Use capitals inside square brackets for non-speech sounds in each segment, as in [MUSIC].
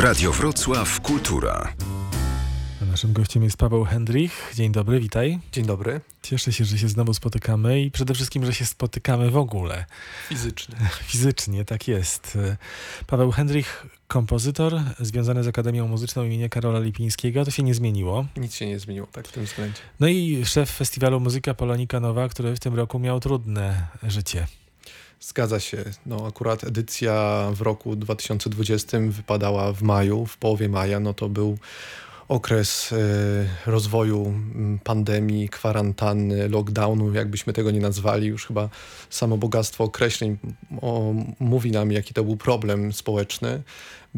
Radio Wrocław Kultura. Naszym gościem jest Paweł Hendrich. Dzień dobry, witaj. Dzień dobry. Cieszę się, że się znowu spotykamy i przede wszystkim, że się spotykamy w ogóle. Fizycznie. [LAUGHS] Fizycznie, tak jest. Paweł Hendrich, kompozytor związany z Akademią Muzyczną imienia Karola Lipińskiego. To się nie zmieniło. Nic się nie zmieniło, tak w tym względzie. No i szef festiwalu Muzyka Polonika Nowa, który w tym roku miał trudne życie. Zgadza się. No akurat edycja w roku 2020 wypadała w maju, w połowie maja. No to był okres e, rozwoju pandemii, kwarantanny, lockdownu, jakbyśmy tego nie nazwali, już chyba samo bogactwo określeń o, mówi nam, jaki to był problem społeczny.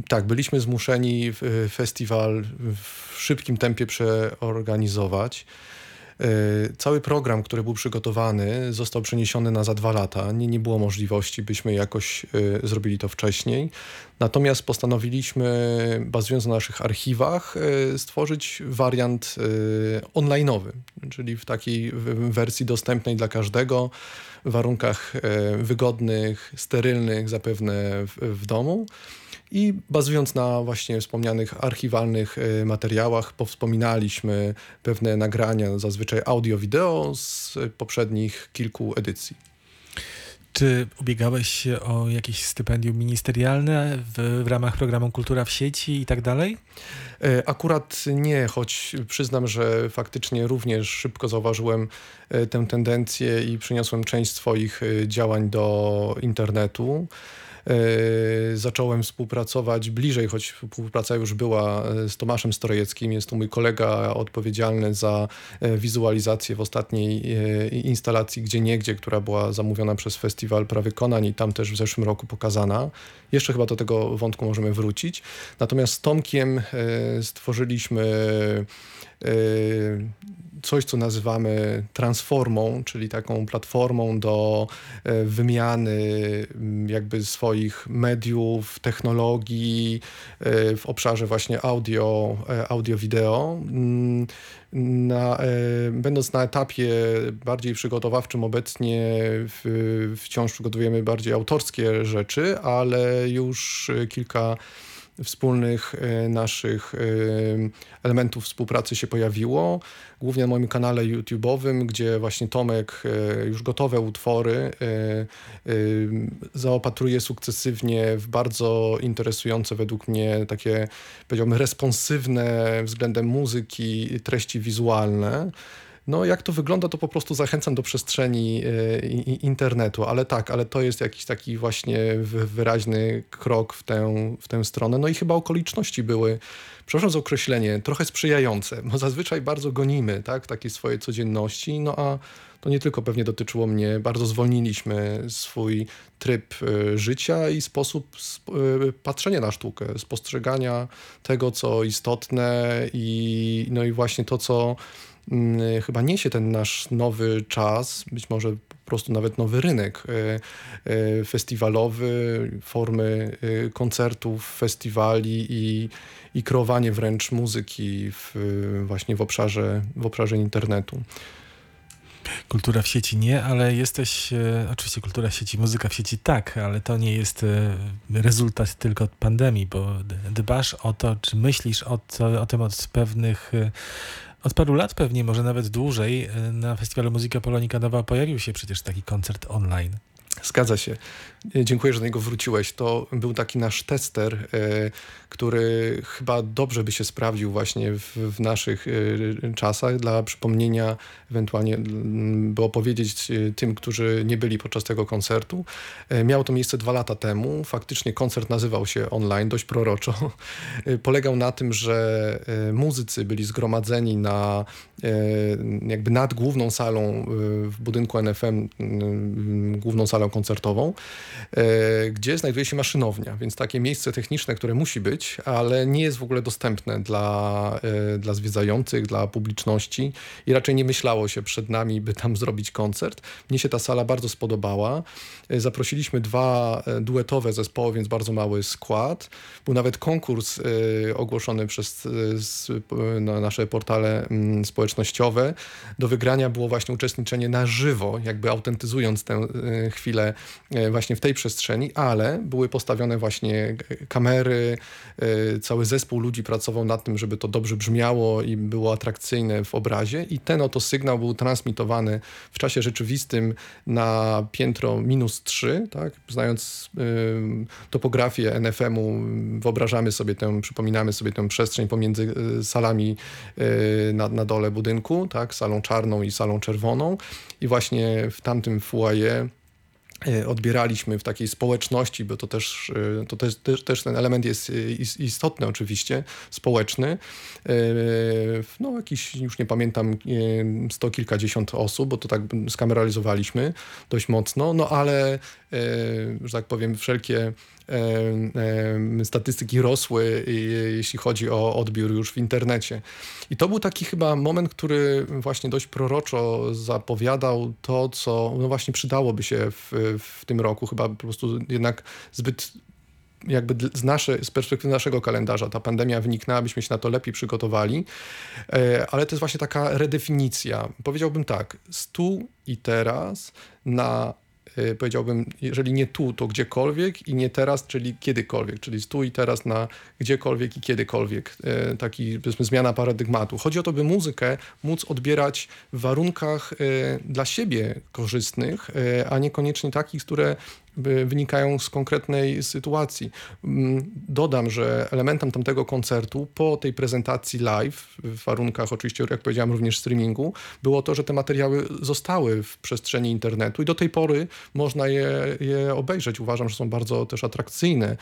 Tak, byliśmy zmuszeni festiwal w szybkim tempie przeorganizować. E, cały program, który był przygotowany, został przeniesiony na za dwa lata. Nie, nie było możliwości, byśmy jakoś e, zrobili to wcześniej. Natomiast postanowiliśmy, bazując na naszych archiwach, e, stworzyć wariant onlineowy, czyli w takiej wersji dostępnej dla każdego, w warunkach wygodnych, sterylnych, zapewne w, w domu. I bazując na właśnie wspomnianych archiwalnych e, materiałach, powspominaliśmy pewne nagrania, zazwyczaj audio-wideo z poprzednich kilku edycji. Czy ubiegałeś się o jakieś stypendium ministerialne w, w, ramach programu Kultura w sieci i tak dalej? E, akurat nie, choć przyznam, że faktycznie również szybko zauważyłem e, tę tendencję i przyniosłem część swoich działań do internetu. E, zacząłem współpracować bliżej, choć współpraca już była e, z Tomaszem Strojeckim. Jest to mój kolega odpowiedzialny za e, wizualizację w ostatniej instalacji Gdzie Niegdzie, która była zamówiona przez Festiwal Prawykonań i tam też w zeszłym roku pokazana. Jeszcze chyba do tego wątku możemy wrócić. Natomiast z Tomkiem stworzyliśmy coś, co nazywamy transformą, czyli taką platformą do e, wymiany jakby swoich mediów, technologii e, w obszarze właśnie audio, e, audio-wideo. Mm, na, będąc na etapie bardziej przygotowawczym obecnie w, wciąż przygotowujemy bardziej autorskie rzeczy, ale już kilka wspólnych e, naszych e, elementów współpracy się pojawiło. Głównie na moim kanale YouTube'owym, gdzie właśnie Tomek e, już gotowe utwory zaopatruje sukcesywnie w bardzo interesujące według mnie takie, powiedziałbym, responsywne względem muzyki treści wizualne. No jak to wygląda, to po prostu zachęcam do przestrzeni e, internetu, ale tak, ale to jest jakiś taki właśnie wyraźny krok w tę, w tę stronę. No i chyba okoliczności były, przepraszam za określenie, trochę sprzyjające, bo zazwyczaj bardzo gonimy tak, takiej swojej codzienności, no a to nie tylko pewnie dotyczyło mnie, bardzo zwolniliśmy swój tryb e, życia i sposób e, patrzenia na sztukę, spostrzegania tego, co istotne i, no i właśnie to, co chyba niesie ten nasz nowy czas, być może po prostu nawet nowy rynek e, e, festiwalowy, formy koncertów, festiwali i, i kreowanie wręcz muzyki w, właśnie w obszarze, w obszarze internetu. Kultura w sieci nie, ale jesteś, e, oczywiście kultura w sieci, muzyka w sieci tak, ale to nie jest e, rezultat tylko pandemii, bo dbasz o to, czy myślisz o, to, o tym od pewnych e, od paru lat pewnie, może nawet dłużej, e, na festiwalu Muzyka Polonika Nowa pojawił się przecież taki koncert online. Zgadza się. Dziękuję, że do niego wróciłeś. To był taki nasz tester, e, który chyba dobrze by się sprawdził właśnie w, w naszych e, czasach. Dla przypomnienia, ewentualnie by opowiedzieć e, tym, którzy nie byli podczas tego koncertu. Miało to miejsce dwa lata temu. Faktycznie koncert nazywał się online, dość proroczo. Polegał na tym, że muzycy byli zgromadzeni na jakby nad główną salą w budynku NFM, główną salą koncertową E, gdzie znajduje się maszynownia, więc takie miejsce techniczne, które musi być, ale nie jest w ogóle dostępne dla, e, dla zwiedzających, dla publiczności i raczej nie myślało się przed nami, by tam zrobić koncert. Mnie się ta sala bardzo spodobała. E, zaprosiliśmy dwa duetowe zespoły, więc bardzo mały skład. Był nawet konkurs ogłoszony przez na nasze portale mm, społecznościowe. Do wygrania było właśnie uczestniczenie na żywo, jakby autentyzując tę chwilę chwilę właśnie w tej przestrzeni, ale były postawione właśnie kamery, cały zespół ludzi pracował nad tym, żeby to dobrze brzmiało i było atrakcyjne w obrazie i ten oto sygnał był transmitowany w czasie rzeczywistym na piętro minus 3, tak? Znając topografię NFM-u, wyobrażamy sobie tę, przypominamy sobie tę przestrzeń pomiędzy salami na, na dole budynku, tak? Salą czarną i salą czerwoną i właśnie w tamtym foyer E, odbieraliśmy w takiej społeczności, bo to też, e, to też, też, też ten element jest e, istotny oczywiście, społeczny. No jakiś, już nie pamiętam, sto kilkadziesiąt osób, bo to tak skameralizowaliśmy dość mocno, no ale, że tak powiem, wszelkie statystyki rosły, jeśli chodzi o odbiór już w internecie. I to był taki chyba moment, który właśnie dość proroczo zapowiadał to, co no właśnie przydałoby się w, w tym roku. Chyba po prostu jednak zbyt jakby z, nasze, z perspektywy naszego kalendarza ta pandemia wyniknęła, abyśmy się na to lepiej przygotowali, e, ale to jest właśnie taka redefinicja. Powiedziałbym tak, stu i teraz na powiedziałbym, jeżeli nie tu, to gdziekolwiek i nie teraz, czyli kiedykolwiek, czyli tu i teraz na gdziekolwiek i kiedykolwiek. Y, taki, powiedzmy, zmiana paradygmatu. Chodzi o to, by muzykę móc odbierać w warunkach y, dla siebie korzystnych, a niekoniecznie takich, które wynikają z konkretnej sytuacji. Mm, dodam, że elementem tamtego koncertu po tej prezentacji live, w warunkach oczywiście, jak powiedziałem, również streamingu, było to, że te materiały zostały w przestrzeni internetu i do tej pory można je, je obejrzeć. Uważam, że są bardzo też atrakcyjne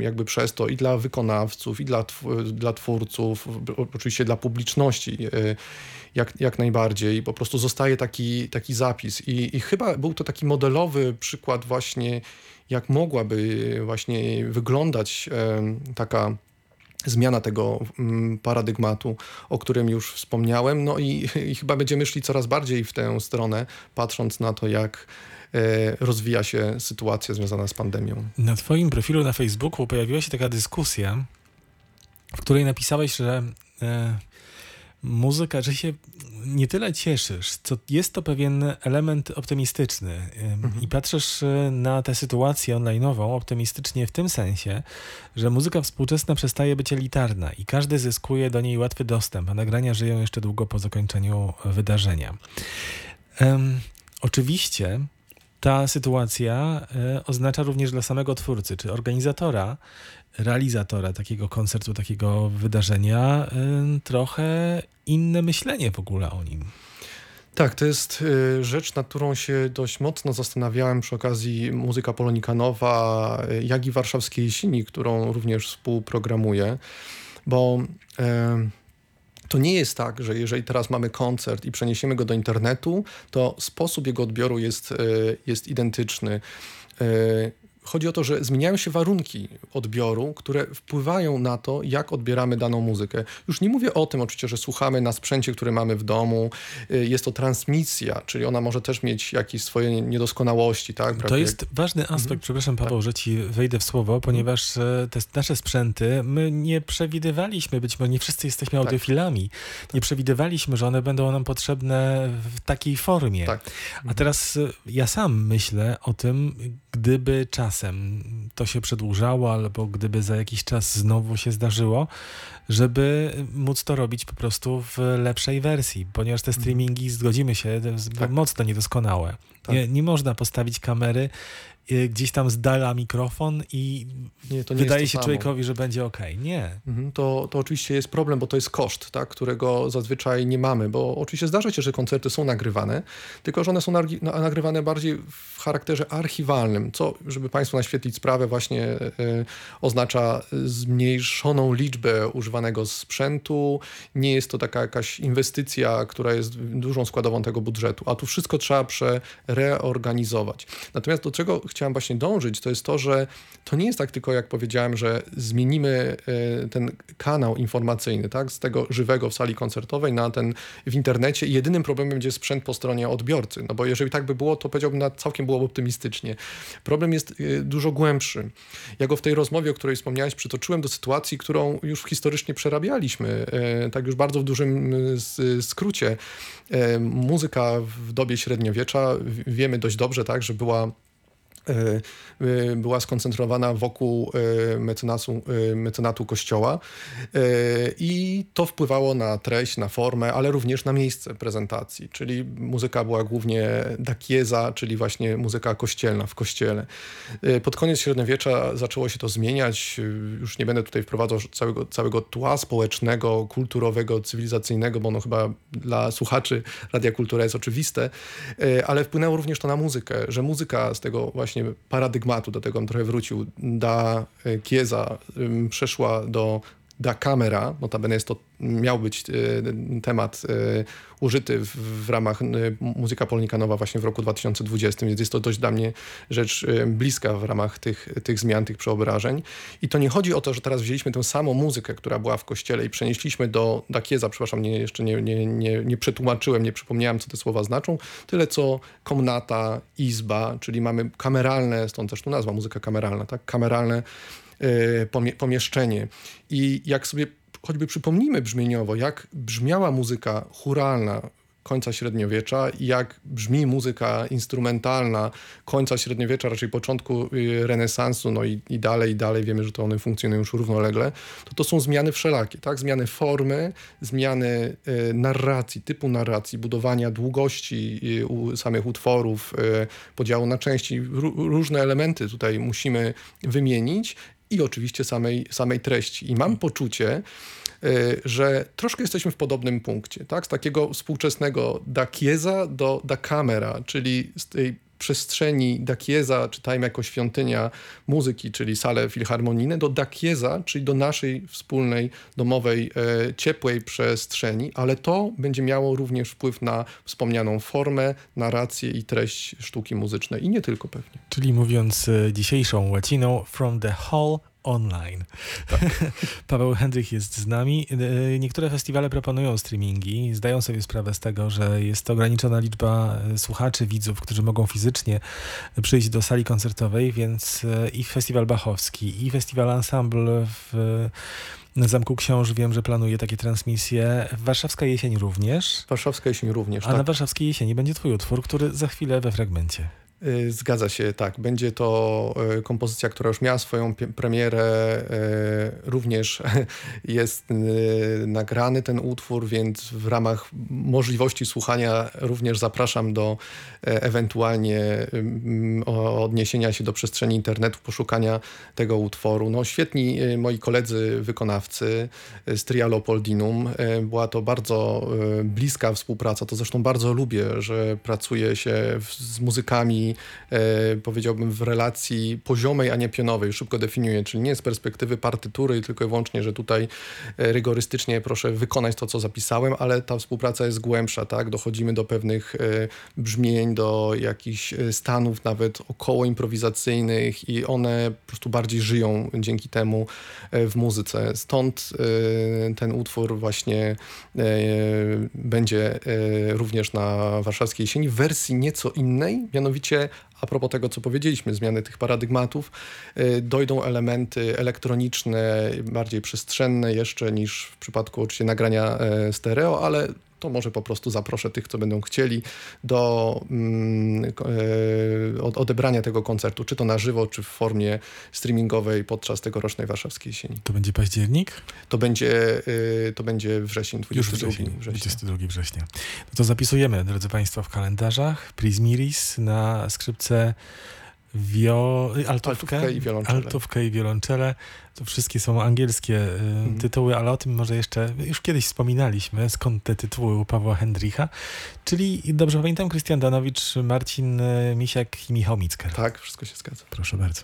jakby przez to i dla wykonawców, i dla, dla twórców, oczywiście dla publiczności e, jak, jak najbardziej. Po prostu zostaje taki, taki zapis. I, I chyba był to taki modelowy przykład właśnie, jak mogłaby właśnie wyglądać taka zmiana tego mm, paradygmatu, o którym już wspomniałem. No i, i, chyba będziemy szli coraz bardziej w tę stronę, patrząc na to, jak e, rozwija się sytuacja związana z pandemią. Na Twoim profilu na Facebooku pojawiła się taka dyskusja, w której napisałeś, że e, muzyka, że się nie tyle cieszysz, co jest to pewien element optymistyczny mhm. i patrzysz e, na tę sytuację online'ową optymistycznie w tym sensie, że muzyka współczesna przestaje być elitarna i każdy zyskuje do niej łatwy dostęp, a nagrania żyją jeszcze długo po zakończeniu wydarzenia. Um, oczywiście ta sytuacja e, oznacza również dla samego twórcy czy organizatora realizatora takiego koncertu, takiego wydarzenia, trochę inne myślenie w ogóle o nim. Tak, to jest y, rzecz, nad którą się dość mocno zastanawiałem przy okazji Muzyka Polonikanowa, y, jak i Warszawskiej Sini, którą również współprogramuję, bo to nie jest tak, że jeżeli teraz mamy koncert i przeniesiemy go do internetu, to sposób jego odbioru jest, y, jest identyczny chodzi o to, że zmieniają się warunki odbioru, które wpływają na to, jak odbieramy daną muzykę. Już nie mówię o tym oczywiście, że słuchamy na sprzęcie, który mamy w domu. Y, jest to transmisja, czyli ona może też mieć jakieś swoje niedoskonałości. Tak? To jest ważny aspekt, mhm. przepraszam Paweł, tak. że ci wejdę w słowo, ponieważ e, te nasze sprzęty, my nie przewidywaliśmy, być może nie wszyscy jesteśmy tak. audiofilami, tak. nie przewidywaliśmy, że one będą nam potrzebne w takiej formie. Tak. A teraz e, ja sam myślę o tym, gdyby czasem to się przedłużało, albo gdyby za jakiś czas znowu się zdarzyło, żeby móc to robić po prostu w lepszej wersji, ponieważ te mhm. streamingi, zgodzimy się, tak. mocno niedoskonałe. Tak. Nie, nie można postawić kamery gdzieś tam zdala mikrofon i nie, nie wydaje się samo. człowiekowi, że będzie ok. Nie. Mhm, to, to oczywiście jest problem, bo to jest koszt, tak, którego zazwyczaj nie mamy, bo oczywiście zdarza się, że koncerty są nagrywane, tylko że one są nagrywane bardziej w charakterze archiwalnym, co, żeby Państwu naświetlić sprawę, właśnie y, oznacza zmniejszoną liczbę używanego sprzętu. Nie jest to taka jakaś inwestycja, która jest dużą składową tego budżetu, a tu wszystko trzeba przereorganizować. Natomiast do czego chciałem właśnie dążyć, to jest to, że to nie jest tak tylko, jak powiedziałem, że zmienimy e, ten kanał informacyjny, tak, z tego żywego w sali koncertowej na ten w internecie i jedynym problemem będzie sprzęt po stronie odbiorcy. No bo jeżeli tak by było, to powiedziałbym, na całkiem byłoby optymistycznie. Problem jest e, dużo głębszy. Ja go w tej rozmowie, o której wspomniałeś, przytoczyłem do sytuacji, którą już historycznie przerabialiśmy, e, tak już bardzo w dużym skrócie. Muzyka w dobie średniowiecza, wiemy dość dobrze, tak, że była była skoncentrowana wokół mecenasu, mecenatu kościoła. I to wpływało na treść, na formę, ale również na miejsce prezentacji, czyli muzyka była głównie dakieza, czyli właśnie muzyka kościelna w kościele. Pod koniec średniowiecza zaczęło się to zmieniać, już nie będę tutaj wprowadzał całego, całego tła społecznego, kulturowego, cywilizacyjnego, bo ono chyba dla słuchaczy Radia Kultura jest oczywiste, ale wpłynęło również to na muzykę, że muzyka z tego właśnie paradygmatu, do tego on trochę wrócił, da Kieza przeszła do da kamera, notabene jest to, miał być e, temat e, użyty w, w ramach e, Muzyka Polnikanowa właśnie w roku 2020, więc jest to dość dla mnie rzecz bliska w ramach tych, tych zmian, tych przeobrażeń. I to nie chodzi o to, że teraz wzięliśmy tę samą muzykę, która była w kościele i przenieśliśmy do Dakieza, przepraszam, nie, jeszcze nie, nie, nie, nie przetłumaczyłem, nie przypomniałem, co te słowa znaczą, tyle co komnata, izba, czyli mamy kameralne, stąd też tu nazwa muzyka kameralna, tak, kameralne pomieszczenie. I jak sobie choćby przypomnimy brzmieniowo, jak brzmiała muzyka churalna końca średniowiecza i jak brzmi muzyka instrumentalna końca średniowiecza, raczej początku y, renesansu, no i, i dalej, i dalej, wiemy, że to one funkcjonują już równolegle, to to są zmiany wszelakie, tak? Zmiany formy, zmiany y, narracji, typu narracji, budowania długości y, u samych utworów, podziału na części. różne elementy tutaj musimy wymienić i oczywiście samej, samej treści. I mam poczucie, y, że troszkę jesteśmy w podobnym punkcie, tak? Z takiego współczesnego da Chiesa do da Camera, czyli z tej przestrzeni Dakieza, czytajmy jako świątynia muzyki, czyli salę filharmonijne, do Dakieza, czyli do naszej wspólnej, domowej, e, ciepłej przestrzeni, ale to będzie miało również wpływ na wspomnianą formę, narrację i treść sztuki muzycznej i nie tylko pewnie. Czyli mówiąc e, dzisiejszą łaciną, from the hall online. Tak. [LAUGHS] Paweł Hendrych jest z nami. E, niektóre festiwale proponują streamingi, zdają sobie sprawę z tego, że jest ograniczona liczba e, słuchaczy, widzów, którzy mogą fizycznie przyjść do sali koncertowej, więc e, i Festiwal Bachowski, i Festiwal Ensemble w na Zamku Książ wiem, że planuje takie transmisje. Warszawska Jesień również. Warszawska Jesień również, A tak. na Warszawskiej Jesieni będzie twój utwór, który za chwilę we fragmencie. Y, zgadza się, tak. Będzie to y, kompozycja, która już miała swoją premierę. Y, również [LAUGHS] jest nagrany ten utwór, więc w ramach możliwości słuchania również zapraszam do ewentualnie odniesienia się do przestrzeni internetu, poszukania tego utworu. No, świetni moi koledzy wykonawcy z Tria Leopoldinum. Była to bardzo bliska współpraca. To zresztą bardzo lubię, że pracuje się z muzykami e, powiedziałbym, w relacji poziomej, a nie pionowej. Szybko definiuję, czyli nie z perspektywy partytury, tylko i wyłącznie, że tutaj e, rygorystycznie proszę wykonać to, co zapisałem, ale ta współpraca jest głębsza, tak? Dochodzimy do pewnych e, brzmień, do jakichś e, stanów nawet około improwizacyjnych i one po prostu bardziej żyją dzięki temu e, w muzyce. Stąd ten utwór właśnie będzie również na warszawskiej jesieni w wersji nieco innej, mianowicie a propos tego, co powiedzieliśmy, zmiany tych paradygmatów, y, dojdą elementy elektroniczne, bardziej przestrzenne jeszcze niż w przypadku oczywiście nagrania e, stereo, ale to może po prostu zaproszę tych, co będą chcieli do mm, e, odebrania tego koncertu, czy to na żywo, czy w formie streamingowej podczas tegorocznej warszawskiej jesieni. To będzie październik? To będzie, e, to będzie wrzesień, 22 wrzesień, września. 22 września. No to zapisujemy, drodzy Państwo, w kalendarzach Prismiris na skrzypce Wio... Altówkę, altówkę, i wiolonczele. altówkę i wiolonczele. To wszystkie są angielskie y, mhm. tytuły, ale o tym może jeszcze już kiedyś wspominaliśmy, skąd te tytuły u Pawła Hendricha. Czyli, dobrze pamiętam, Krystian Danowicz, Marcin y, Misiak i Michał Micker. Tak, wszystko się zgadza. Proszę bardzo.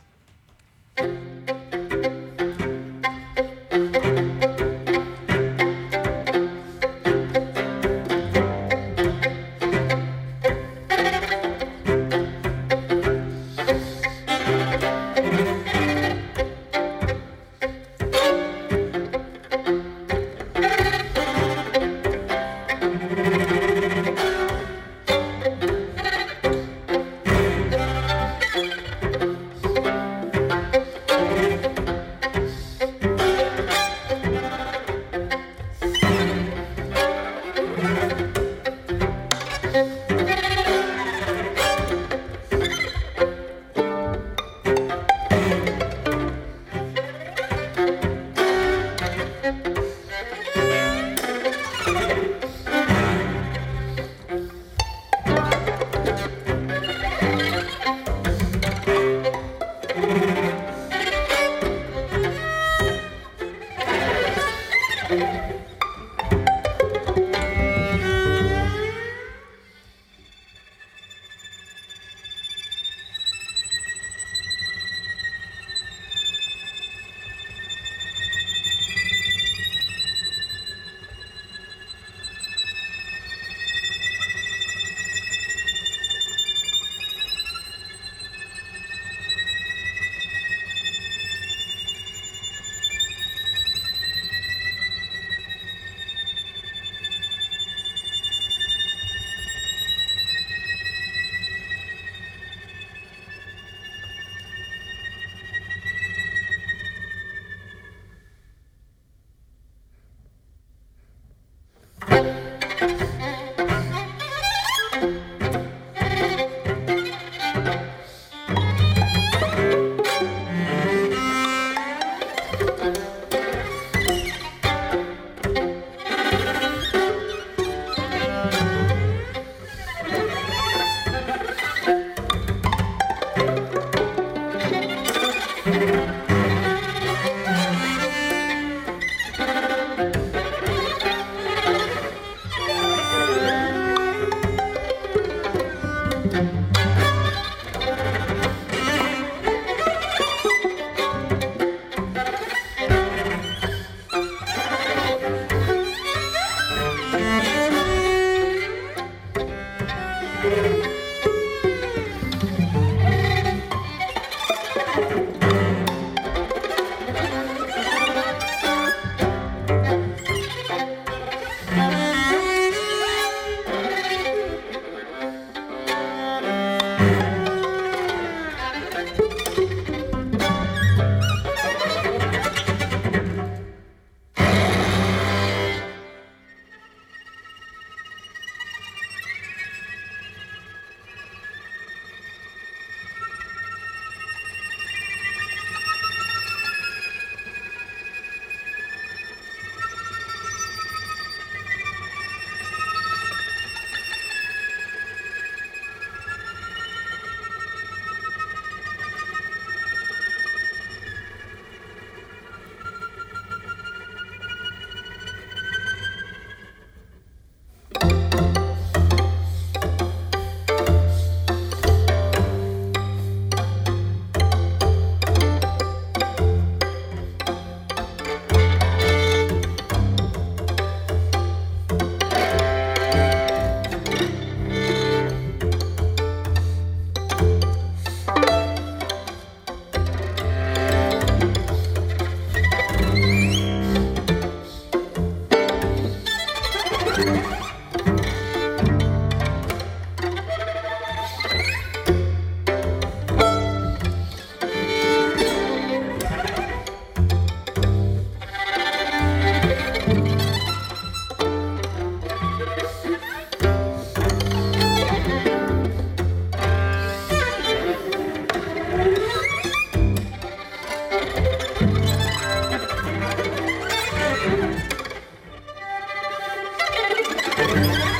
Kompozytor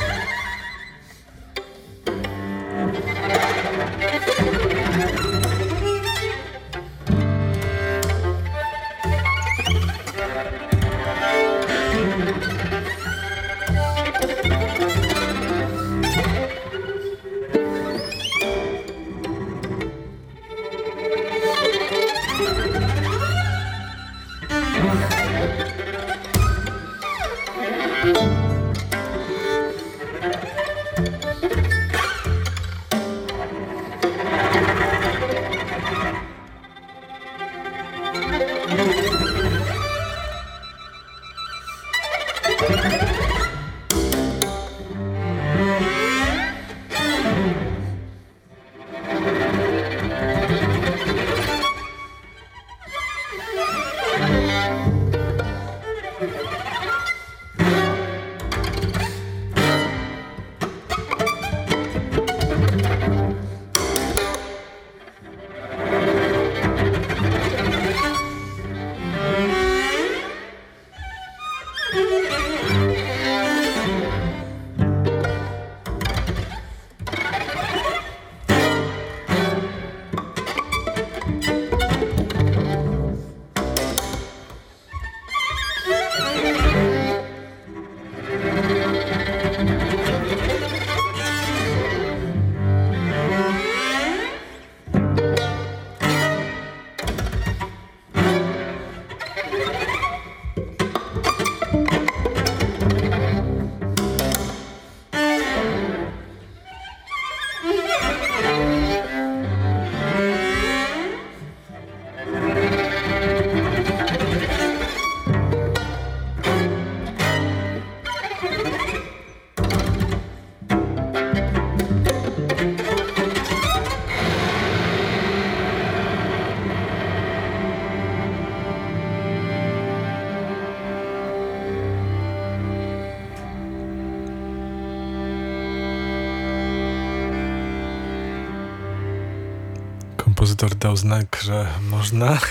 Dał znak, że można. [LAUGHS]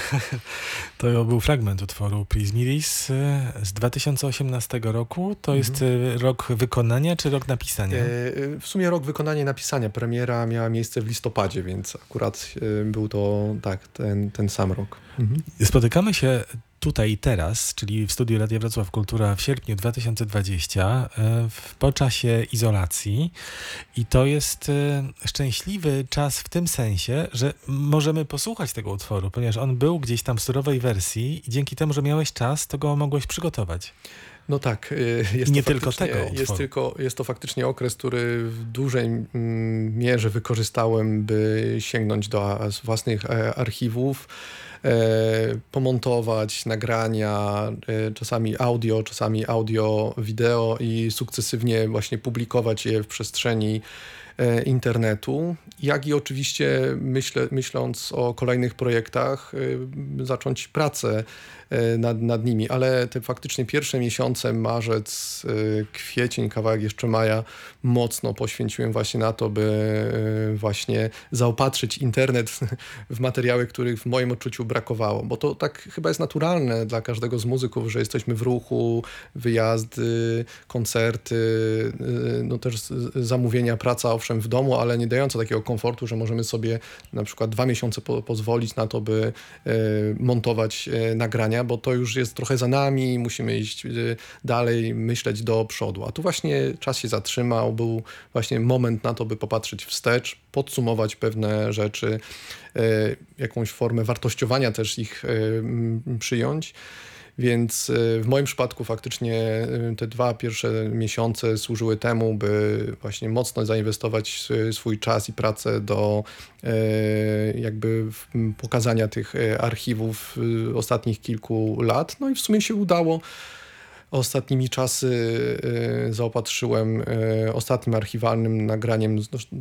To był fragment utworu Prismiris y, z 2018 roku. To mhm. jest y, rok wykonania czy rok napisania? E, w sumie rok wykonania i napisania. Premiera miała miejsce w listopadzie, więc akurat y, był to tak, ten, ten sam rok. Mhm. Spotykamy się tutaj i teraz, czyli w studiu Radia Wrocław Kultura w sierpniu 2020, e, po czasie izolacji. I to jest e, szczęśliwy czas w tym sensie, że możemy posłuchać tego utworu, ponieważ on był gdzieś tam w surowej wersji i dzięki temu, że miałeś czas, to go mogłeś przygotować. No tak, e, jest nie tylko tego. Jest, tylko, jest to faktycznie okres, który w dużej mierze wykorzystałem, by sięgnąć do własnych archiwów E, pomontować nagrania, e, czasami audio, czasami audio, wideo i sukcesywnie właśnie publikować je w przestrzeni e, internetu, jak i oczywiście myślę, myśląc o kolejnych projektach, zacząć pracę nad, nad nimi, ale te faktycznie pierwsze miesiące, marzec, kwiecień, kawałek jeszcze maja, mocno poświęciłem właśnie na to, by właśnie zaopatrzyć internet w materiały, których w moim odczuciu brakowało, bo to tak chyba jest naturalne dla każdego z muzyków, że jesteśmy w ruchu, wyjazdy, koncerty, no też zamówienia, praca owszem w domu, ale nie dająca takiego komfortu, że możemy sobie na przykład dwa miesiące po pozwolić na to, by montować y, bo to już jest trochę za nami, musimy iść dalej, myśleć do przodu. A tu właśnie czas się zatrzymał, był właśnie moment na to, by popatrzeć wstecz, podsumować pewne rzeczy, jakąś formę wartościowania też ich przyjąć. Więc e, w moim przypadku faktycznie e, te dwa pierwsze miesiące służyły temu, by właśnie mocno zainwestować swój czas i pracę do jakby pokazania tych archiwów ostatnich kilku lat. No i w sumie się udało. Ostatnimi czasy zaopatrzyłem ostatnim archiwalnym nagraniem.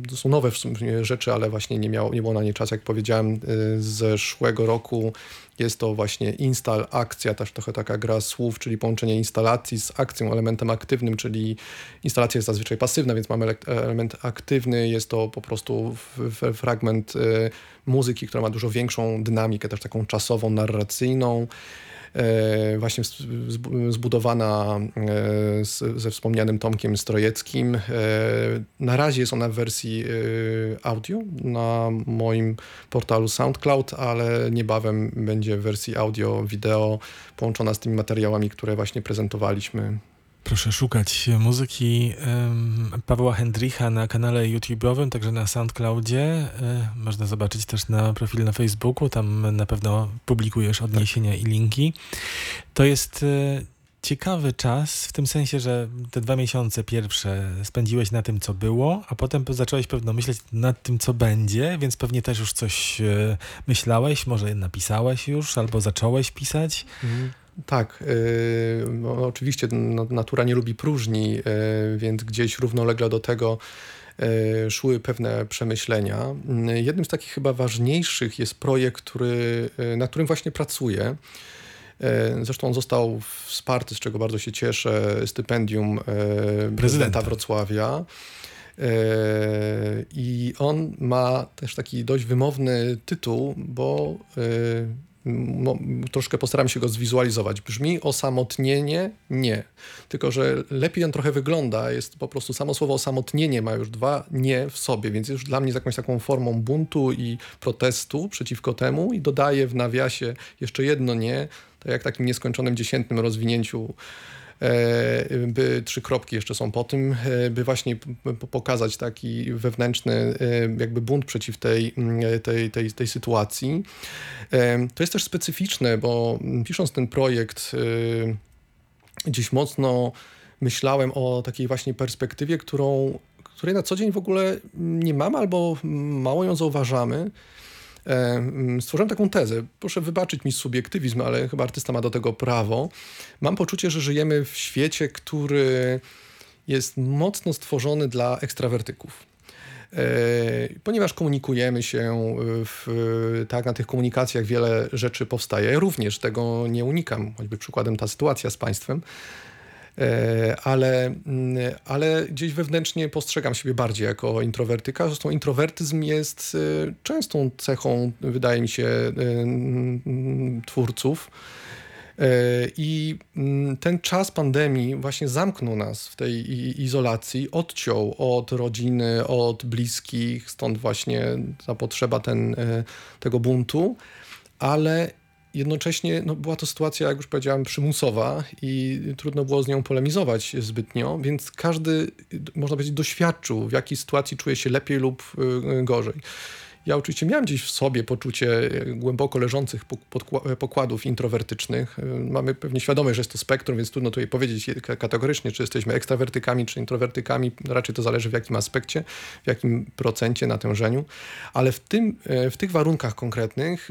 To są nowe w sumie rzeczy, ale właśnie nie, miało, nie było na nie czas, jak powiedziałem, z zeszłego roku jest to właśnie install, akcja, też trochę taka gra słów, czyli połączenie instalacji z akcją, elementem aktywnym, czyli instalacja jest zazwyczaj pasywna, więc mamy element aktywny, jest to po prostu fragment muzyki, która ma dużo większą dynamikę, też taką czasową, narracyjną. E, właśnie zbudowana e, ze wspomnianym Tomkiem Strojeckim. E, na razie jest ona w wersji audio na moim portalu SoundCloud, ale niebawem będzie w wersji audio, wideo połączona z tymi materiałami, które właśnie prezentowaliśmy Proszę szukać muzyki Pawła Hendricha na kanale YouTube'owym, także na SoundCloudzie. E, można zobaczyć też na profil na Facebooku, tam na pewno publikujesz odniesienia i linki. To jest e, ciekawy czas, w tym sensie, że te dwa miesiące pierwsze spędziłeś na tym, co było, a potem zacząłeś pewno myśleć nad tym, co będzie, więc pewnie też już coś e, myślałeś, może napisałeś już, albo zacząłeś pisać. Mhm. Tak, yy, no, oczywiście no, natura nie lubi próżni, yy, więc gdzieś równolegle do tego yy, szły pewne przemyślenia. Jednym z takich chyba ważniejszych jest projekt, który, na którym właśnie pracuję. Zresztą on został wsparty, z czego bardzo się cieszę, stypendium prezydenta, prezydenta Wrocławia. I on ma też taki dość wymowny tytuł, bo no, troszkę postaram się go zwizualizować. Brzmi osamotnienie? Nie. Tylko, że lepiej on trochę wygląda. Jest po prostu samo słowo osamotnienie ma już dwa nie w sobie, więc już dla mnie jest jakąś taką formą buntu i protestu przeciwko temu i dodaję w nawiasie jeszcze jedno nie, tak jak takim nieskończonym dziesiętnym rozwinięciu by trzy kropki jeszcze są po tym, e, by właśnie pokazać taki wewnętrzny e, jakby bunt przeciw tej, tej, tej, tej sytuacji. To jest też specyficzne, bo pisząc ten projekt gdzieś mocno myślałem o takiej właśnie perspektywie, którą, której na co dzień w ogóle nie mamy albo mało ją zauważamy. E, mm, stworzyłem taką tezę. Proszę wybaczyć mi subiektywizm, ale chyba artysta ma do tego prawo. Mam poczucie, że żyjemy w świecie, który jest mocno stworzony dla ekstrawertyków. E, ponieważ komunikujemy się, w, tak, na tych komunikacjach wiele rzeczy powstaje. Ja również tego nie unikam, choćby przykładem ta sytuacja z państwem. E, ale, mm, ale gdzieś wewnętrznie postrzegam siebie bardziej jako introwertyka. Zresztą introwertyzm jest e, częstą cechą, wydaje mi się, e, twórców. I mm, ten czas pandemii właśnie zamknął nas w tej izolacji, odciął od rodziny, od bliskich, stąd właśnie ta potrzeba ten, tego buntu, ale Jednocześnie no, była to sytuacja, jak już powiedziałem, przymusowa i trudno było z nią polemizować zbytnio, więc każdy, można powiedzieć, doświadczył, w jakiej sytuacji czuje się lepiej lub y, gorzej. Ja oczywiście miałem gdzieś w sobie poczucie głęboko leżących pokładów introwertycznych. Mamy pewnie świadomość, że jest to spektrum, więc trudno tutaj powiedzieć kategorycznie, czy jesteśmy ekstrawertykami, czy introwertykami. Raczej to zależy w jakim aspekcie, w jakim procencie natężeniu. Ale w, tym, w tych warunkach konkretnych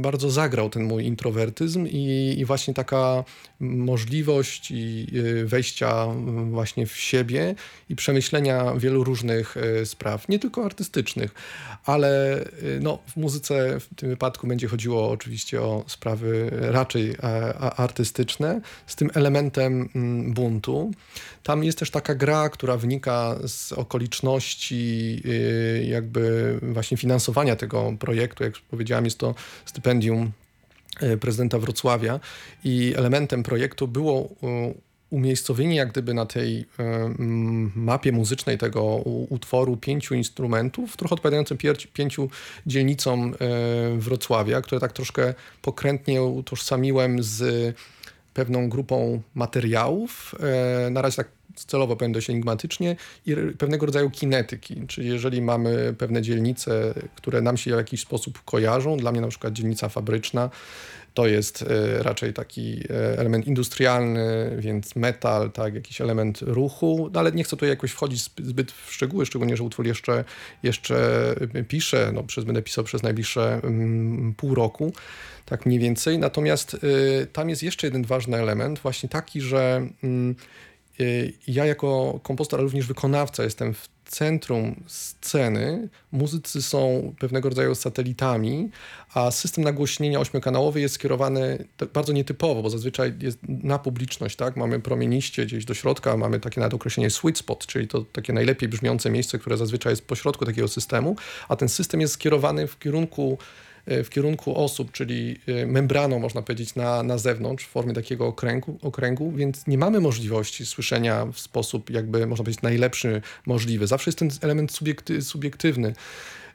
bardzo zagrał ten mój introwertyzm i, i właśnie taka możliwość wejścia właśnie w siebie i przemyślenia wielu różnych spraw, nie tylko artystycznych, ale no, w muzyce w tym wypadku będzie chodziło oczywiście o sprawy raczej artystyczne, z tym elementem mm, buntu. Tam jest też taka gra, która wynika z okoliczności y, jakby właśnie finansowania tego projektu. Jak powiedziałem, jest to stypendium y, prezydenta Wrocławia i elementem projektu było umiejscowienie jak gdyby na tej mapie muzycznej tego utworu pięciu instrumentów, trochę odpowiadającym pięciu dzielnicom e, Wrocławia, które tak troszkę pokrętnie utożsamiłem z pewną grupą materiałów. E, na razie tak celowo powiem dość enigmatycznie i pewnego rodzaju kinetyki, czyli jeżeli mamy pewne dzielnice, które nam się w jakiś sposób kojarzą, dla mnie na przykład dzielnica fabryczna, to jest e, raczej taki e, element industrialny, więc metal, tak, jakiś element ruchu, no ale nie chcę tu jakoś wchodzić zbyt w szczegóły, szczególnie, że utwór jeszcze, jeszcze piszę, no, przez, będę pisał przez najbliższe mm, pół roku, tak mniej więcej. Natomiast y, tam jest jeszcze jeden ważny element, właśnie taki, że y, ja jako kompozytor, ale również wykonawca jestem w centrum sceny muzycy są pewnego rodzaju satelitami, a system nagłośnienia ośmiokanałowy jest skierowany bardzo nietypowo, bo zazwyczaj jest na publiczność, tak? Mamy promieniście gdzieś do środka, mamy takie nawet określenie sweet spot, czyli to takie najlepiej brzmiące miejsce, które zazwyczaj jest pośrodku takiego systemu, a ten system jest skierowany w kierunku w kierunku osób, czyli e, membraną, można powiedzieć, na, na zewnątrz, w formie takiego okręgu, okręgu, więc nie mamy możliwości słyszenia w sposób, jakby można powiedzieć, najlepszy możliwy. Zawsze jest ten element subiekty, subiektywny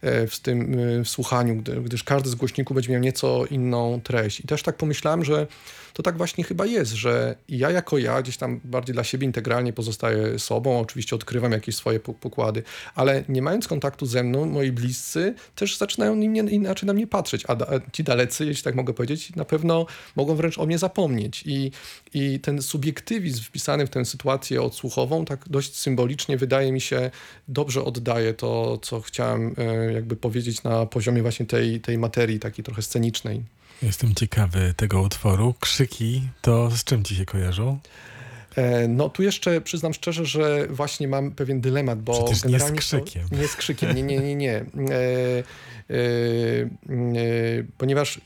e, w tym w słuchaniu, gdyż każdy z głośników będzie miał nieco inną treść. I też tak pomyślałem, że to tak właśnie chyba jest, że ja jako ja gdzieś tam bardziej dla siebie integralnie pozostaję sobą, oczywiście odkrywam jakieś swoje pokłady, ale nie mając kontaktu ze mną, moi bliscy też zaczynają inaczej na mnie patrzeć, a ci dalecy, jeśli tak mogę powiedzieć, na pewno mogą wręcz o mnie zapomnieć i, i ten subiektywizm wpisany w tę sytuację odsłuchową tak dość symbolicznie wydaje mi się dobrze oddaje to, co chciałem e, jakby powiedzieć na poziomie właśnie tej, tej materii takiej trochę scenicznej. Jestem ciekawy tego utworu. Krzyki to z czym ci się kojarzą? E, no tu jeszcze przyznam szczerze, że właśnie mam pewien dylemat, bo Przecież generalnie nie z krzykiem. To, nie z krzykiem, nie, nie, nie, nie. E, e, e ponieważ e,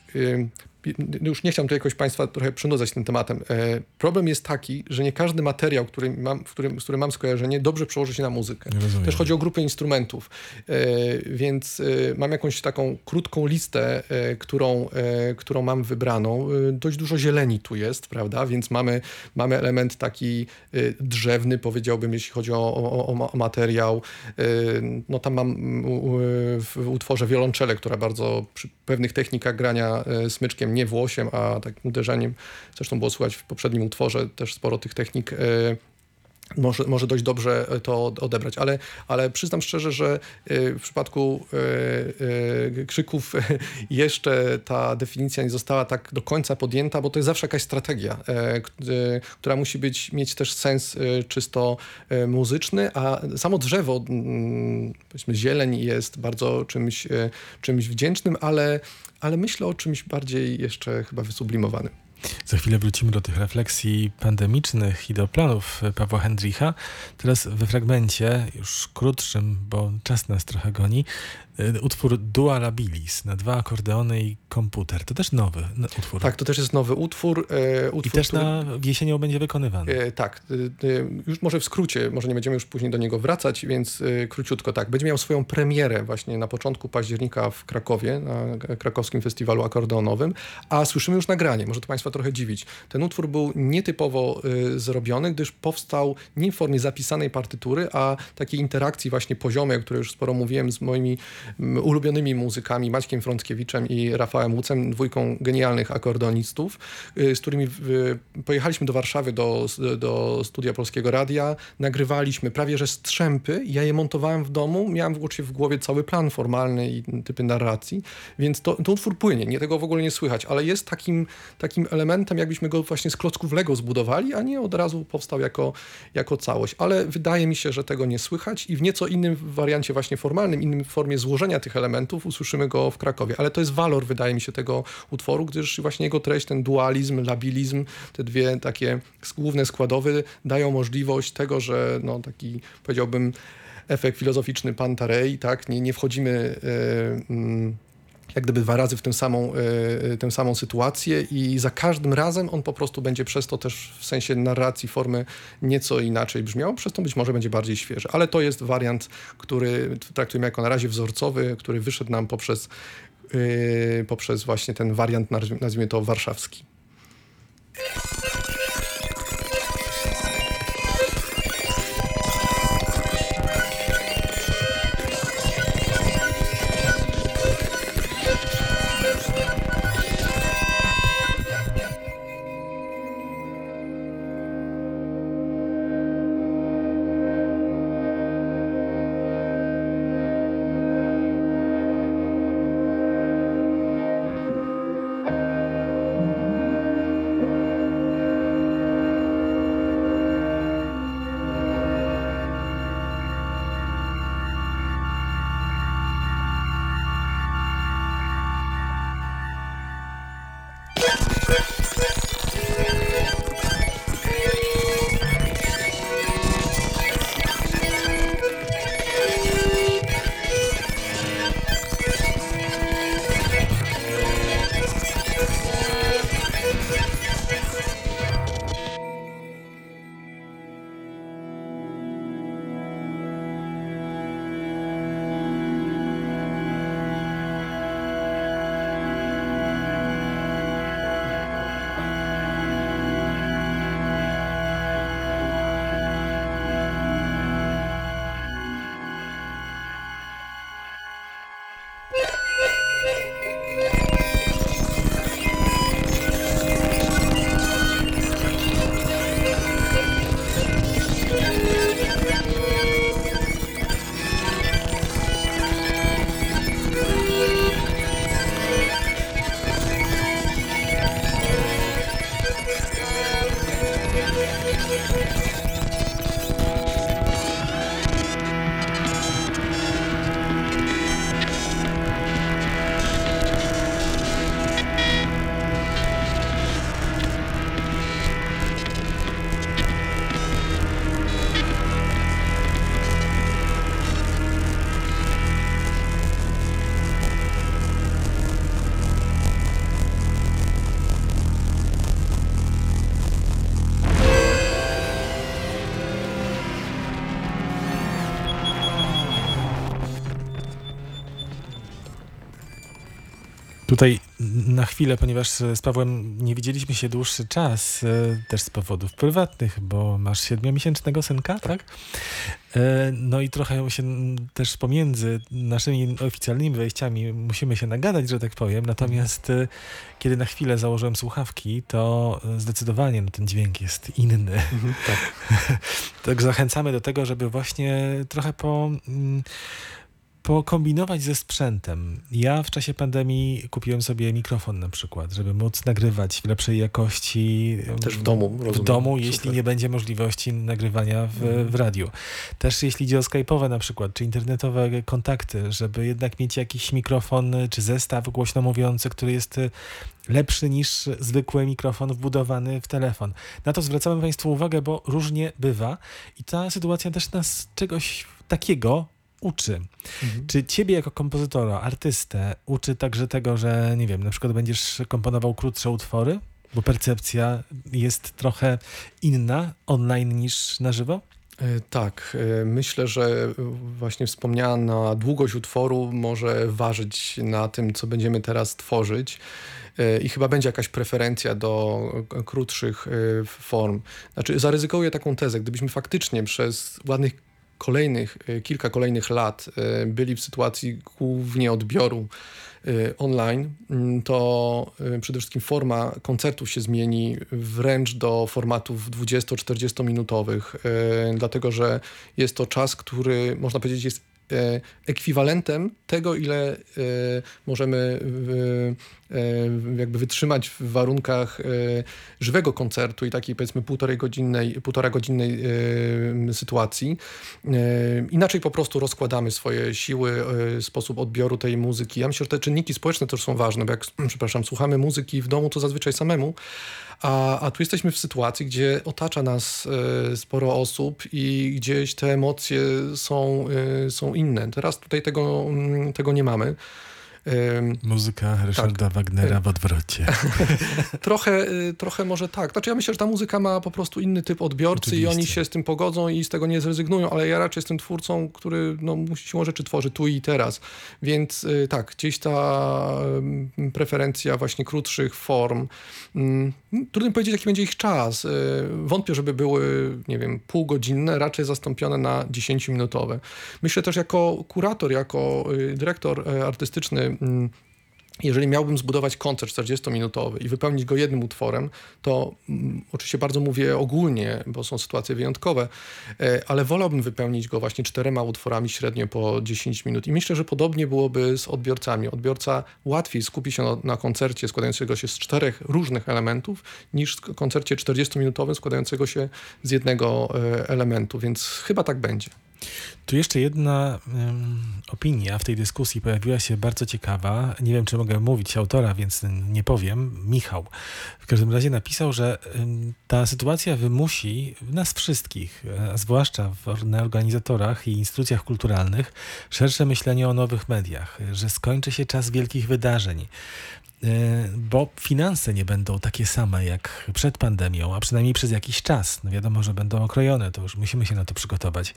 już nie chciałem tu jakoś Państwa trochę przynudzać tym tematem. E, problem jest taki, że nie każdy materiał, który mam, w którym, z którym mam skojarzenie, dobrze przełoży się na muzykę. Też chodzi o grupę instrumentów, e, więc e, mam jakąś taką krótką listę, którą, którą mam wybraną. Dość dużo zieleni tu jest, prawda? Więc mamy, mamy element taki drzewny, powiedziałbym, jeśli chodzi o, o, o materiał. No tam mam w utworze wiolonczele, która bardzo przy pewnych technikach grania smyczkiem nie włosiem, a takim uderzeniem. Zresztą było słychać w poprzednim utworze też sporo tych technik e, może, może dość dobrze to odebrać, ale, ale przyznam szczerze, że e, w przypadku e, krzyków [LAUGHS] jeszcze ta definicja nie została tak do końca podjęta, bo to jest zawsze jakaś strategia, która musi być, mieć też sens czysto muzyczny, a samo drzewo, powiedzmy zieleń jest bardzo czymś, czymś wdzięcznym, ale ale myślę o czymś bardziej jeszcze chyba wysublimowanym. Za chwilę wrócimy do tych refleksji pandemicznych i do planów Pawła Hendricha. Teraz we fragmencie, już krótszym, bo czas nas trochę goni, E, utwór Dualabilis na dwa akordeony i komputer. To też nowy utwór. Tak, to też jest nowy utwór. E, utwór I też który... na jesienią będzie wykonywany. E, tak. E, już może w skrócie, może nie będziemy już później do niego wracać, więc króciutko tak. Będzie miał swoją premierę właśnie na początku października w Krakowie, na krakowskim festiwalu akordeonowym, a słyszymy już nagranie. Może to Państwa trochę dziwić. Ten utwór był nietypowo zrobiony, gdyż powstał nie w formie zapisanej partytury, a takiej interakcji właśnie poziomej, o której już sporo mówiłem z moimi ulubionymi muzykami Maćkiem Frąckiewiczem i Rafałem Łucem, dwójką genialnych akordeonistów, z którymi pojechaliśmy do Warszawy do, do studia Polskiego Radia, nagrywaliśmy prawie że strzępy, ja je montowałem w domu, miałem w głowie cały plan formalny i typy narracji, więc to, to utwór płynie, nie tego w ogóle nie słychać, ale jest takim, takim elementem, jakbyśmy go właśnie z klocków Lego zbudowali, a nie od razu powstał jako, jako całość. Ale wydaje mi się, że tego nie słychać i w nieco innym wariancie właśnie formalnym, innym formie złożenia tych elementów usłyszymy go w Krakowie. Ale to jest walor, wydaje mi się, tego utworu, gdyż właśnie jego treść, ten dualizm, labilizm, te dwie takie główne składowe dają możliwość tego, że no taki powiedziałbym efekt filozoficzny Pantarei, tak, nie, nie wchodzimy yy, jak gdyby dwa razy w tę samą, y, tę samą sytuację i za każdym razem on po prostu będzie przez to też w sensie narracji, formy nieco inaczej brzmiał, przez to być może będzie bardziej świeży. Ale to jest wariant, który traktujemy jako na razie wzorcowy, który wyszedł nam poprzez, yy, poprzez właśnie ten wariant, nazwijmy to warszawski. Tutaj na chwilę, ponieważ z Pawłem nie widzieliśmy się dłuższy czas, e, też z powodów prywatnych, bo masz siedmiomiesięcznego synka, tak? E, no i trochę się też pomiędzy naszymi oficjalnymi wejściami musimy się nagadać, że tak powiem. Natomiast e, kiedy na chwilę założyłem słuchawki, to zdecydowanie no, ten dźwięk jest inny. Mhm, tak. [LAUGHS] tak zachęcamy do tego, żeby właśnie trochę po mm, pokombinować ze sprzętem. Ja w czasie pandemii kupiłem sobie mikrofon na przykład, żeby móc nagrywać w lepszej jakości. Też w domu, rozumiem. W domu, Super. jeśli nie będzie możliwości nagrywania w, mhm. w radiu. Też jeśli idzie o skype'owe na przykład, czy internetowe kontakty, żeby jednak mieć jakiś mikrofon, czy zestaw głośno mówiący, który jest lepszy niż zwykły mikrofon wbudowany w telefon. Na to zwracamy Państwu uwagę, bo różnie bywa i ta sytuacja też nas czegoś takiego uczy. Mhm. Czy ciebie jako kompozytora, artystę uczy także tego, że nie wiem, na przykład będziesz komponował krótsze utwory? Bo percepcja jest trochę inna online niż na żywo? E, tak, e, myślę, że właśnie wspomniana długość utworu może ważyć na tym, co będziemy teraz tworzyć. E, I chyba będzie jakaś preferencja do krótszych form. Znaczy, zaryzykuję taką tezę. Gdybyśmy faktycznie przez ładnych kolejnych, kilka kolejnych lat byli w sytuacji głównie odbioru online, mm, to przede wszystkim forma koncertów się zmieni wręcz do formatów 20-40 minutowych, dlatego że jest to czas, który można powiedzieć jest E, ekwiwalentem tego, ile e, możemy e, jakby wytrzymać w warunkach żywego koncertu i takiej powiedzmy półtorej godzinnej, półtora godzinnej sytuacji. Inaczej po prostu rozkładamy swoje siły, sposób odbioru tej muzyki. Ja myślę, że te czynniki społeczne też są ważne, bo jak, [CLEARS THROAT] przepraszam, słuchamy muzyki w domu, to zazwyczaj samemu, a, a tu jesteśmy w sytuacji, gdzie otacza nas e, sporo osób i gdzieś te emocje są, e, są inne. Teraz tutaj tego, mm, tego nie mamy. Muzyka Ryszarda tak. Wagnera w odwrocie. [LAUGHS] trochę, y, trochę może tak. Znaczy ja myślę, że ta muzyka ma po prostu inny typ odbiorcy Oczywiście. i oni się z tym pogodzą i z tego nie zrezygnują, ale ja raczej jestem twórcą, który no, siłą rzeczy tworzy tu i teraz. Więc y, tak, gdzieś ta preferencja właśnie krótszych form. Mm, trudno powiedzieć, jaki będzie ich czas. Y, wątpię, żeby były, nie wiem, półgodzinne, raczej zastąpione na 10-minutowe. Myślę też jako kurator, jako dyrektor artystyczny Mm, jeżeli miałbym zbudować koncert 40-minutowy i wypełnić go jednym utworem, to mm, oczywiście bardzo mówię ogólnie, bo są sytuacje wyjątkowe, e, ale wolałbym wypełnić go właśnie czterema utworami średnio po 10 minut. I myślę, że podobnie byłoby z odbiorcami. Odbiorca łatwiej skupi się na, na koncercie składającego się z czterech różnych elementów, niż w koncercie 40-minutowym składającego się z jednego e, elementu, więc chyba tak będzie. Tu jeszcze jedna um, opinia w tej dyskusji pojawiła się bardzo ciekawa. Nie wiem, czy mogę mówić autora, więc nie powiem. Michał. W każdym razie napisał, że um, ta sytuacja wymusi nas wszystkich, a zwłaszcza w, na organizatorach i instytucjach kulturalnych, szersze myślenie o nowych mediach, że skończy się czas wielkich wydarzeń. E, bo finanse nie będą takie same jak przed pandemią, a przynajmniej przez jakiś czas. No wiadomo, że będą okrojone, to już musimy się na to przygotować.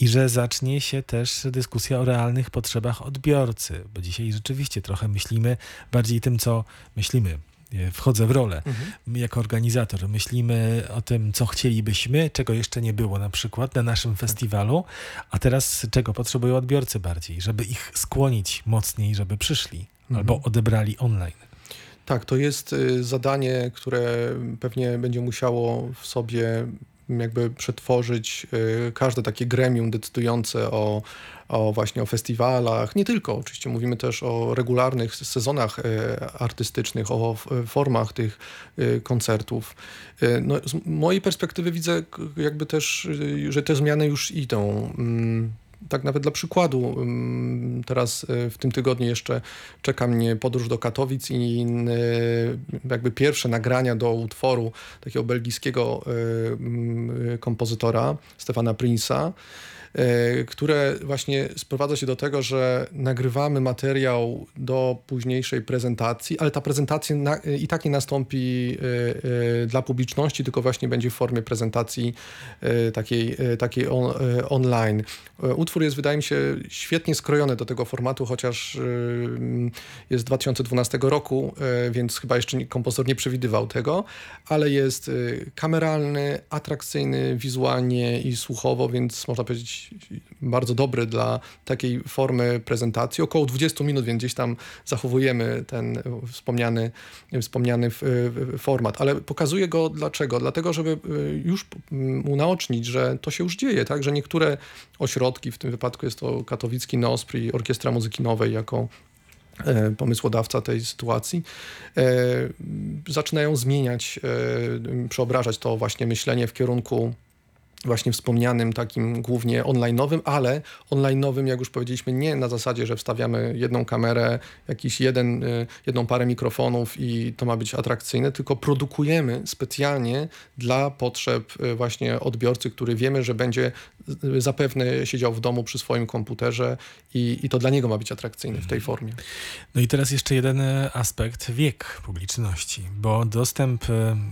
I że zacznie się też dyskusja o realnych potrzebach odbiorcy, bo dzisiaj rzeczywiście trochę myślimy bardziej tym, co myślimy e, wchodzę w rolę mhm. jako organizator. Myślimy o tym, co chcielibyśmy, czego jeszcze nie było na przykład na naszym festiwalu, a teraz czego potrzebują odbiorcy bardziej, żeby ich skłonić mocniej, żeby przyszli. Albo odebrali online. Tak, to jest y, zadanie, które pewnie będzie musiało w sobie jakby przetworzyć y, każde takie gremium decydujące o, o właśnie o festiwalach, nie tylko, oczywiście mówimy też o regularnych sezonach y, artystycznych, o formach tych koncertów. No, z mojej perspektywy widzę jakby też, że te zmiany już idą. Tak nawet dla przykładu, teraz e, w tym tygodniu jeszcze czeka mnie podróż do Katowic i e, jakby pierwsze nagrania do utworu takiego belgijskiego e, kompozytora Stefana Prince'a. E, które właśnie sprowadza się do tego, że nagrywamy materiał do późniejszej prezentacji, ale ta prezentacja na, i tak nie nastąpi e, e, dla publiczności, tylko właśnie będzie w formie prezentacji takiej, takiej on, online. Utwór jest, wydaje mi się, świetnie skrojony do tego formatu, chociaż jest z 2012 roku, więc chyba jeszcze kompozytor nie przewidywał tego, ale jest kameralny, atrakcyjny wizualnie i słuchowo, więc można powiedzieć bardzo dobry dla takiej formy prezentacji. Około 20 minut, więc gdzieś tam zachowujemy ten wspomniany, wspomniany format. Ale pokazuję go dlaczego? Dlatego, żeby y, już unaocznić, że to się już dzieje, tak? że niektóre ośrodki, w tym wypadku jest to katowicki NOSPRI, Orkiestra Muzyki Nowej jako e, pomysłodawca tej sytuacji, e, zaczynają zmieniać, e, przeobrażać to właśnie myślenie w kierunku właśnie wspomnianym takim głównie online'owym, ale online'owym, jak już powiedzieliśmy, nie na zasadzie, że wstawiamy jedną kamerę, jakiś jeden, y, jedną parę mikrofonów i to ma być atrakcyjne, tylko produkujemy specjalnie dla potrzeb y, właśnie odbiorcy, który wiemy, że będzie y, zapewne siedział w domu przy swoim komputerze i, i to dla niego ma być atrakcyjne w tej formie. No i teraz jeszcze jeden aspekt, wiek publiczności, bo dostęp,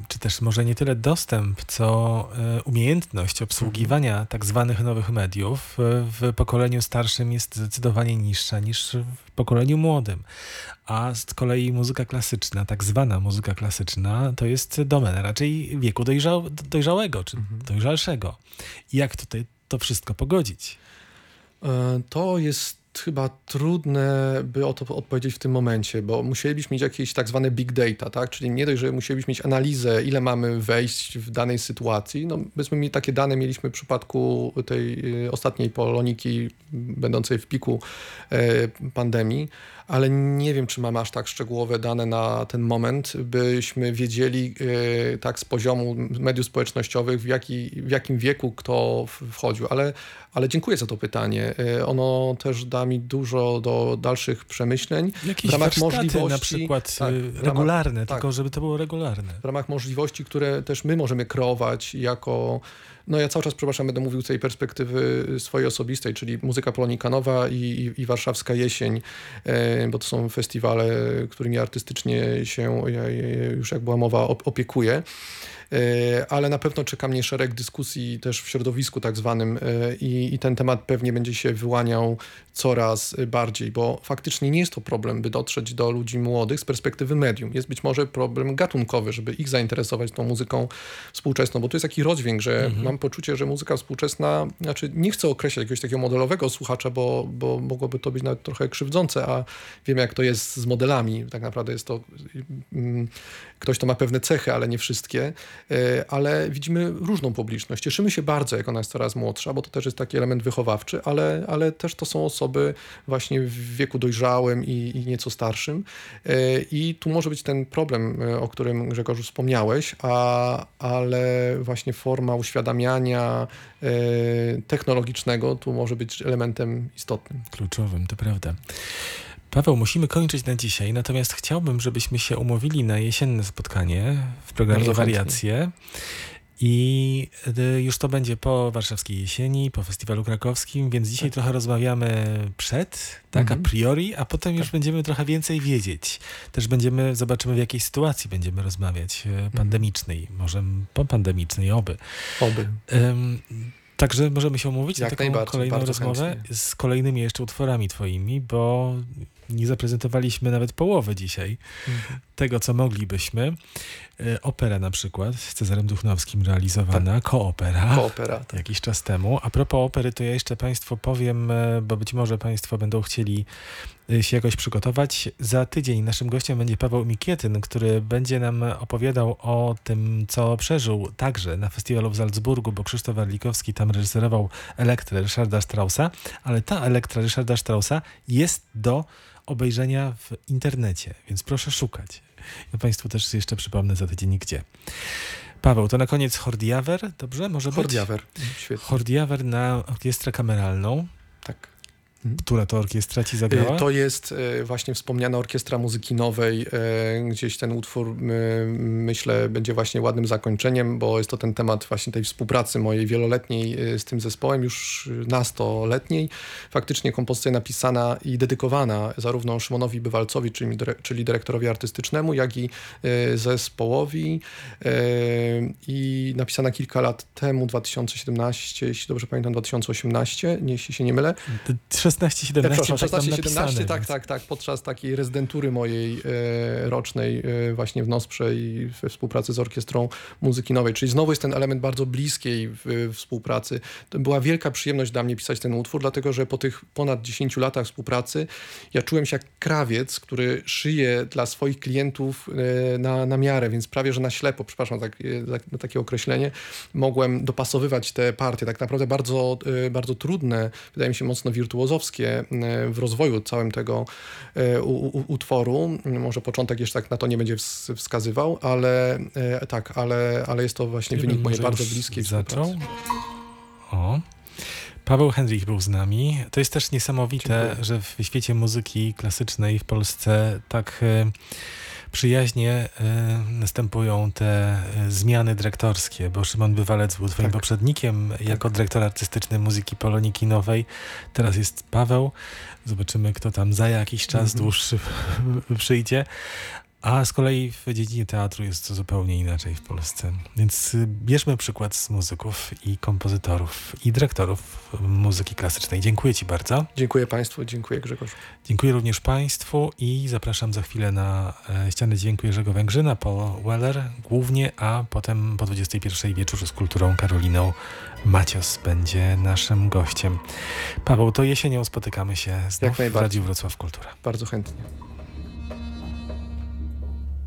czy też może nie tyle dostęp, co umiejętność obsługiwania tak zwanych nowych mediów w pokoleniu starszym jest zdecydowanie niższa niż w pokoleniu młodym. A z kolei muzyka klasyczna, tak zwana muzyka klasyczna, to jest domena raczej wieku dojrzał, dojrzałego czy mhm. dojrzalszego. Jak tutaj to wszystko pogodzić? E, to jest chyba trudne, by o to odpowiedzieć w tym momencie, bo musielibyśmy mieć jakieś tak zwane big data, tak? Czyli nie dość, że musielibyśmy mieć analizę, ile mamy wejść w danej sytuacji. No, byśmy mieli takie dane mieliśmy w przypadku tej y, ostatniej poloniki będącej w piku e, pandemii, ale nie wiem, czy mamy aż tak szczegółowe dane na ten moment, byśmy wiedzieli e, tak z poziomu mediów społecznościowych, w, jaki, w jakim wieku kto wchodził, ale, ale dziękuję za to pytanie. E, ono też da mi dużo do dalszych przemyśleń. Jakieś w ramach możliwości na przykład tak, regularne, ramach, tylko tak, żeby to było regularne. W ramach możliwości, które też my możemy kreować jako no ja cały czas, przepraszam, będę mówił z tej perspektywy swojej osobistej, czyli muzyka polonikanowa i, i, i warszawska jesień, e, bo to są festiwale, którymi artystycznie się, już jak była mowa, opiekuję. E, ale na pewno czeka mnie szereg dyskusji też w środowisku tak zwanym e, i, i ten temat pewnie będzie się wyłaniał coraz bardziej, bo faktycznie nie jest to problem, by dotrzeć do ludzi młodych z perspektywy medium. Jest być może problem gatunkowy, żeby ich zainteresować tą muzyką współczesną, bo to jest taki rozdźwięk, że mhm. mam poczucie, że muzyka współczesna, znaczy nie chcę określać jakiegoś takiego modelowego słuchacza, bo, bo mogłoby to być nawet trochę krzywdzące, a wiem jak to jest z modelami. Tak naprawdę jest to, mm, ktoś to ma pewne cechy, ale nie wszystkie. E, ale widzimy różną publiczność. Cieszymy się bardzo, jak ona jest coraz młodsza, bo to też jest taki element wychowawczy, ale, ale też to są osoby właśnie w wieku dojrzałym i, i nieco starszym. E, I tu może być ten problem, e, o którym Grzegorzu wspomniałeś, a, ale właśnie forma uświadamiania technologicznego tu może być elementem istotnym. Kluczowym, to prawda. Paweł, musimy kończyć na dzisiaj, natomiast chciałbym, żebyśmy się umówili na jesienne spotkanie w programie Bardzo Wariacje. Chętnie. I y, już to będzie po warszawskiej jesieni, po festiwalu krakowskim, więc dzisiaj tak. trochę rozmawiamy przed, tak, mhm. a priori, a potem już tak. będziemy trochę więcej wiedzieć. Też będziemy, zobaczymy w jakiej sytuacji będziemy rozmawiać, y, mhm. pandemicznej, może popandemicznej, oby. Oby. Um, Także możemy się umówić Jak na taką kolejną rozmowę chętnie. z kolejnymi jeszcze utworami twoimi, bo nie zaprezentowaliśmy nawet połowy dzisiaj mhm. tego, co moglibyśmy. E, opera na przykład z Cezarem Duchnowskim realizowana, tak. koopera, koopera tak. jakiś czas temu. A propos opery, to ja jeszcze Państwu powiem, e, bo być może Państwo będą chcieli się jakoś przygotować. Za tydzień naszym gościem będzie Paweł Mikietyn, który będzie nam opowiadał o tym, co przeżył także na festiwalu w Salzburgu, bo Krzysztof Warlikowski tam reżyserował Elektrę Ryszarda Straussa, ale ta Elektra Ryszarda Straussa jest do obejrzenia w internecie, więc proszę szukać. Ja Państwu też jeszcze przypomnę za tydzień gdzie. Paweł, to na koniec Hordiawer, dobrze? Może Hordiawer, świetnie. Hordiawer na orkiestrę kameralną. Mhm. Która to orkiestra ci zagrała? To jest e, właśnie wspomniana Orkiestra Muzyki Nowej. E, gdzieś ten utwór myślę będzie właśnie ładnym zakończeniem, bo jest to ten temat właśnie tej współpracy mojej wieloletniej z tym zespołem, już nastoletniej. Faktycznie kompozycja napisana i dedykowana zarówno Szymonowi Bywalcowi, czyli, czyli dyrektorowi artystycznemu, jak i zespołowi i napisana kilka lat temu, 2017, jeśli dobrze pamiętam, 2018, jeśli się nie mylę. 16, 17, 16, 17 tak, tak, tak, podczas takiej rezydentury mojej e, rocznej e, właśnie w Nosprze i we współpracy z Orkiestrą Muzyki Nowej. Czyli znowu jest ten element bardzo bliskiej w, współpracy. To była wielka przyjemność dla mnie pisać ten utwór, dlatego że po tych ponad 10 latach współpracy ja czułem się jak krawiec, który szyje dla swoich klientów e, na, na miarę, więc prawie, że na ślepo, przepraszam tak, tak, takie określenie, mogłem dopasowywać te partie. Tak naprawdę bardzo, e, bardzo trudne, wydaje mi się mocno wirtuozowskie E, w rozwoju całym tego e, utworu. Może początek jeszcze tak na to nie będzie wskazywał, ale e, tak, ale, ale jest to właśnie wynik mojej bardzo bliskiej zaczął. O. Paweł Hendrich był z nami. To jest też niesamowite, Dziękuję. że w świecie muzyki klasycznej w Polsce tak przyjaźnie y, następują te y, zmiany dyrektorskie, bo Szymon Bywalec był twoim tak. poprzednikiem tak. jako dyrektor artystyczny muzyki Poloniki Nowej. Teraz jest Paweł. Zobaczymy, kto tam za jakiś czas mm -hmm. dłuższy [LAUGHS] przyjdzie. A z kolei w dziedzinie teatru jest to zupełnie inaczej w Polsce. Więc y, bierzmy przykład z muzyków i kompozytorów i dyrektorów muzyki klasycznej. Dziękuję Ci bardzo. Dziękuję Państwu, dziękuję Grzegorz. Dziękuję również Państwu i zapraszam za chwilę na e, ścianę dźwięku Jerzego Węgrzyna, Paul Weller głównie, a potem po 21 wieczór z kulturą Karoliną Macios będzie naszym gościem. Paweł, to jesienią spotykamy się znów w. Radiu Wrocław Kultura. Bardzo chętnie.